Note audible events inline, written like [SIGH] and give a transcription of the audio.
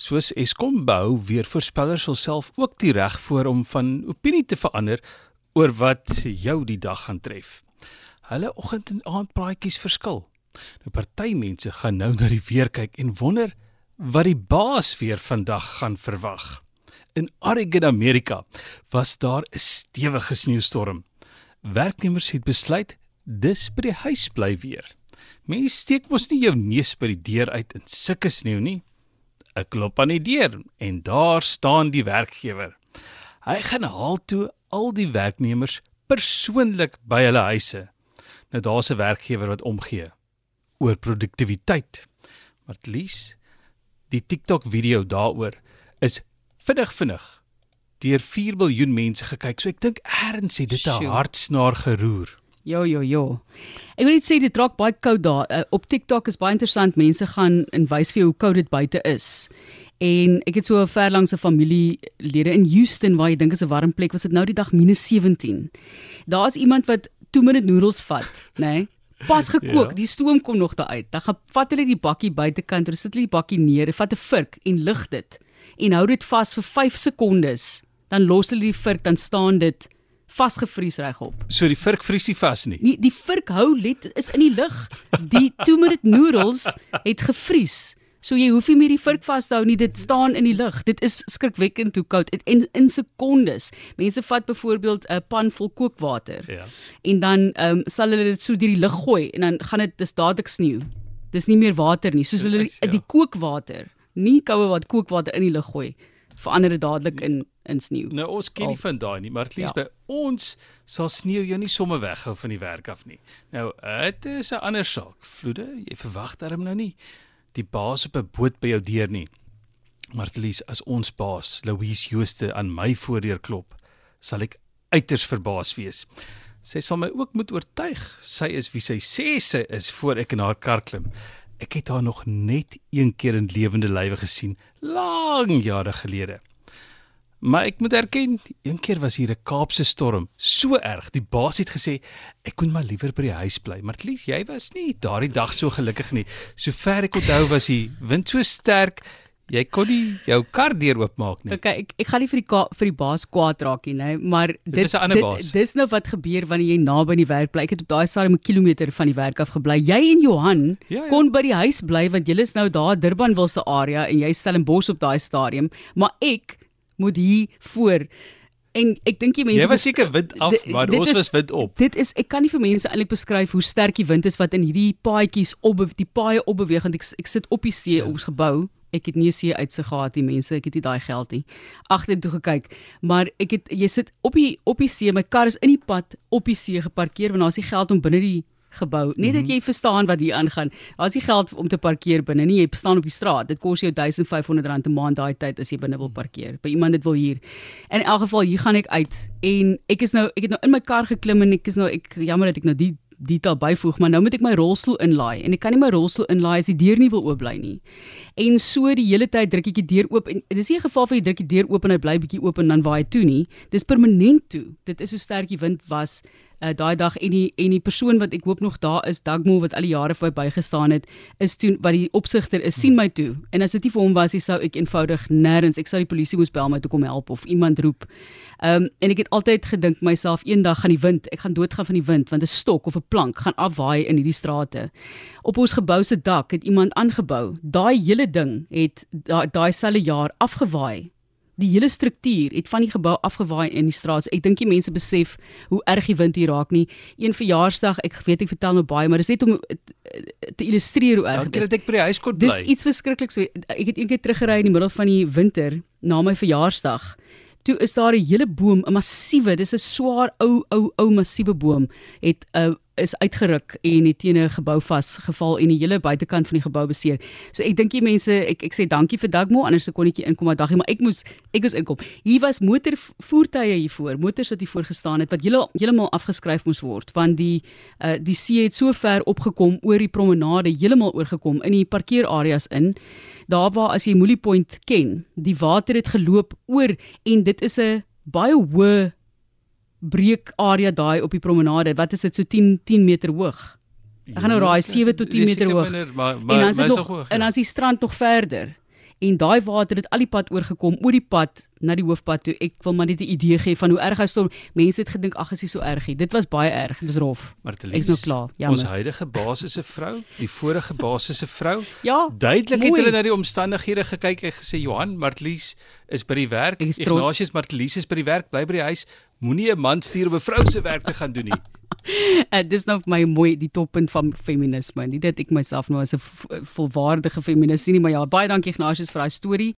Soos Eskom behou weer voorspellers self ook die reg voor om van opinie te verander oor wat jou die dag gaan tref. Hulle oggend en aand praatjies verskil. Nou party mense gaan nou na die weer kyk en wonder wat die baas weer vandag gaan verwag. In Oregon, Amerika, was daar 'n stewige sneeustorm. Werknemers het besluit dis by die huis bly weer. Mense steek mos nie jou neus by die deur uit in sulke sneeu nie. Ek klop aan die deur en daar staan die werkgewer. Hy gaan haal toe al die werknemers persoonlik by hulle huise. Nou daar's 'n werkgewer wat omgee oor produktiwiteit. Maar least die TikTok video daaroor is vinnig vinnig deur 4 miljard mense gekyk. So ek dink eers het dit 'n hartsnaar geroer. Jo jo jo. Ek wil net sê dit raak baie koud daar. Uh, op TikTok is baie interessant. Mense gaan en wys vir jou hoe koud dit buite is. En ek het so ver langs 'n familielede in Houston waar jy dink is 'n warm plek, was dit nou die dag -17. Daar's iemand wat 2 minute noedels vat, nê? Nee? Pas gekook, ja. die stoom kom nog daar uit. Dan gaan vat hulle die bakkie buitekant, hulle sit hulle die bakkie neer, vat 'n vurk en lig dit en hou dit vas vir 5 sekondes. Dan los hulle die vurk, dan staan dit vasgevries regop. So die vurk vries nie vas nie. Nee, die vurk hou let is in die lug. Die 2 minute noedels het gevries. So jy hoef nie meer die vurk vas te hou nie, dit staan in die lug. Dit is skrikwekkend hoe koud en in sekondes. Mense vat byvoorbeeld 'n pan vol kookwater. Ja. En dan ehm um, sal hulle dit so deur die lug gooi en dan gaan dit dis dadelik sneeu. Dis nie meer water nie, soos hulle die, ja. die kookwater, nie koue wat kookwater in die lug gooi, verander dit dadelik in in sneeu. Nou ons ken nie van daai nie, maar at least ja. by ons sal sneeu jou nie sommer weghou van die werk af nie. Nou, dit is 'n ander saak. Vloede, jy verwag darm nou nie die baas op 'n boot by jou deur nie. Martelies, as ons baas, Louise Jooste aan my voordeur klop, sal ek uiters verbaas wees. Sy sal my ook moet oortuig sy is wie sy sê sy is voor ek in haar kar klim. Ek het haar nog net een keer in lewende lywe gesien, lang jare gelede. Maar ek moet erken, een keer was hier 'n Kaapse storm, so erg. Die baas het gesê ek kon maar liewer by die huis bly. Maar Tlies, jy was nie daardie dag so gelukkig nie. Sover ek onthou was die wind so sterk, jy kon nie jou kar deur oopmaak nie. Okay, ek ek gaan nie vir die vir die baas kwaad raak nie, nee, maar dit dit, dit dis nou wat gebeur wanneer jy naby die werk bly. Ek het op daai stadium 'n kilometer van die werk af gebly. Jy en Johan ja, ja. kon by die huis bly want julle is nou daar Durbanville se area en jy stel in Bos op daai stadium, maar ek moet hier voor en ek dink die mense Jy was seker wind af, maar ons is, was wind op. Dit is ek kan nie vir mense eintlik beskryf hoe sterk die wind is wat in hierdie paadjies op die paaie opbeweeg want ek ek sit op die see ja. ons gebou. Ek het nie see uitsig gehad die mense, ek het nie daai geld nie. Agtertoe gekyk, maar ek het jy sit op die op die see, my kar is in die pad op die see geparkeer want daar's nie geld om binne die gebou. Net mm -hmm. dat mhm. jy verstaan wat hier aangaan. Daar's nie geld om te parkeer binne nie. Jy staan op die straat. Dit kos jou R1500 'n maand daai tyd as jy binne wil parkeer. By iemand dit wil huur. In elk geval hier gaan ek uit en ek is nou ek het nou in my kar geklim en ek is nou ek jammer dat ek nou die detail byvoeg, maar nou moet ek my rolstoel inlaai en ek kan nie my rolstoel inlaai as die deur nie wil oop bly nie. En so die hele tyd druk ek die deur oop en dis nie 'n geval van jy druk die deur oop en hy bly bietjie oop en dan waai toe nie. Dis permanent toe. Dit is so sterk die wind was uh, daai dag en die en die persoon wat ek hoop nog daar is Dagmo wat al die jare vir my bygestaan het is toe wat die opsigter is sien my toe en as dit nie vir hom was nie sou ek eenvoudig nêrens ek sou die polisie moes bel my toe kom help of iemand roep. Ehm um, en ek het altyd gedink myself eendag gaan die wind ek gaan doodgaan van die wind want 'n stok of 'n plank gaan afwaai in hierdie strate. Op ons gebou se dak het iemand aangebou. Daai hele ding het daai selfe jaar afgewaai die hele struktuur het van die gebou afgewaai in die straat. So ek dink die mense besef hoe erg die wind hier raak nie. Een verjaarsdag, ek weet ek vertel nou baie, maar dit is net om te illustreer hoe erg dit is. Dankie dat ek by die huis kon bly. Dis iets verskrikliks. Ek het eendag teruggery in die middel van die winter na my verjaarsdag. Toe is daar 'n hele boom, 'n massiewe, dis 'n swaar ou ou ou massiewe boom, het 'n uh, is uitgeruk en het teen 'n gebou vasgeval en die hele buitekant van die gebou beseer. So ek dink die mense ek ek sê dankie vir Dagmo anders se konnetjie inkom maar daggie maar ek moes ek moes inkom. Hier was motorvoertuie hier voor, motors wat hier voor gestaan het wat hele heeltemal afgeskryf moes word want die uh, die see het so ver opgekom oor die promenade heeltemal oorgekom in die parkeerareas in. Daar waar as jy Moolie Point ken, die water het geloop oor en dit is 'n baie hoë breek area daai op die promenade. Wat is dit so 10 10 meter hoog? Ek gaan nou raai 7 tot 10 meter hoog. Minder, maar, maar, en dan is dit nog hoog, ja. en dan is die strand nog verder. En daai water het al die pad oorgekom oor die pad na die hoofpad toe. Ek wil maar net 'n idee gee van hoe erg hy storm. Mense het gedink ag, is nie so erg nie. Dit was baie erg. Dit was rof. Martelies, Ek's nou klaar. Ons Jammer. huidige baas is 'n vrou, die vorige baas is 'n vrou. Ja. Duidelik het mooi. hulle na die omstandighede gekyk en gesê Johan Martelies is by die werk. Ignatius Martelies is by die werk, bly by die huis. Moenie 'n man stuur om 'n vrou se werk te gaan doen nie. Uh, [LAUGHS] dis nou vir my mooi die toppunt van feminisme. Nie dat ek myself nou as 'n volwaardige feminis sien nie, maar ja, baie dankie Ignatius vir daai storie.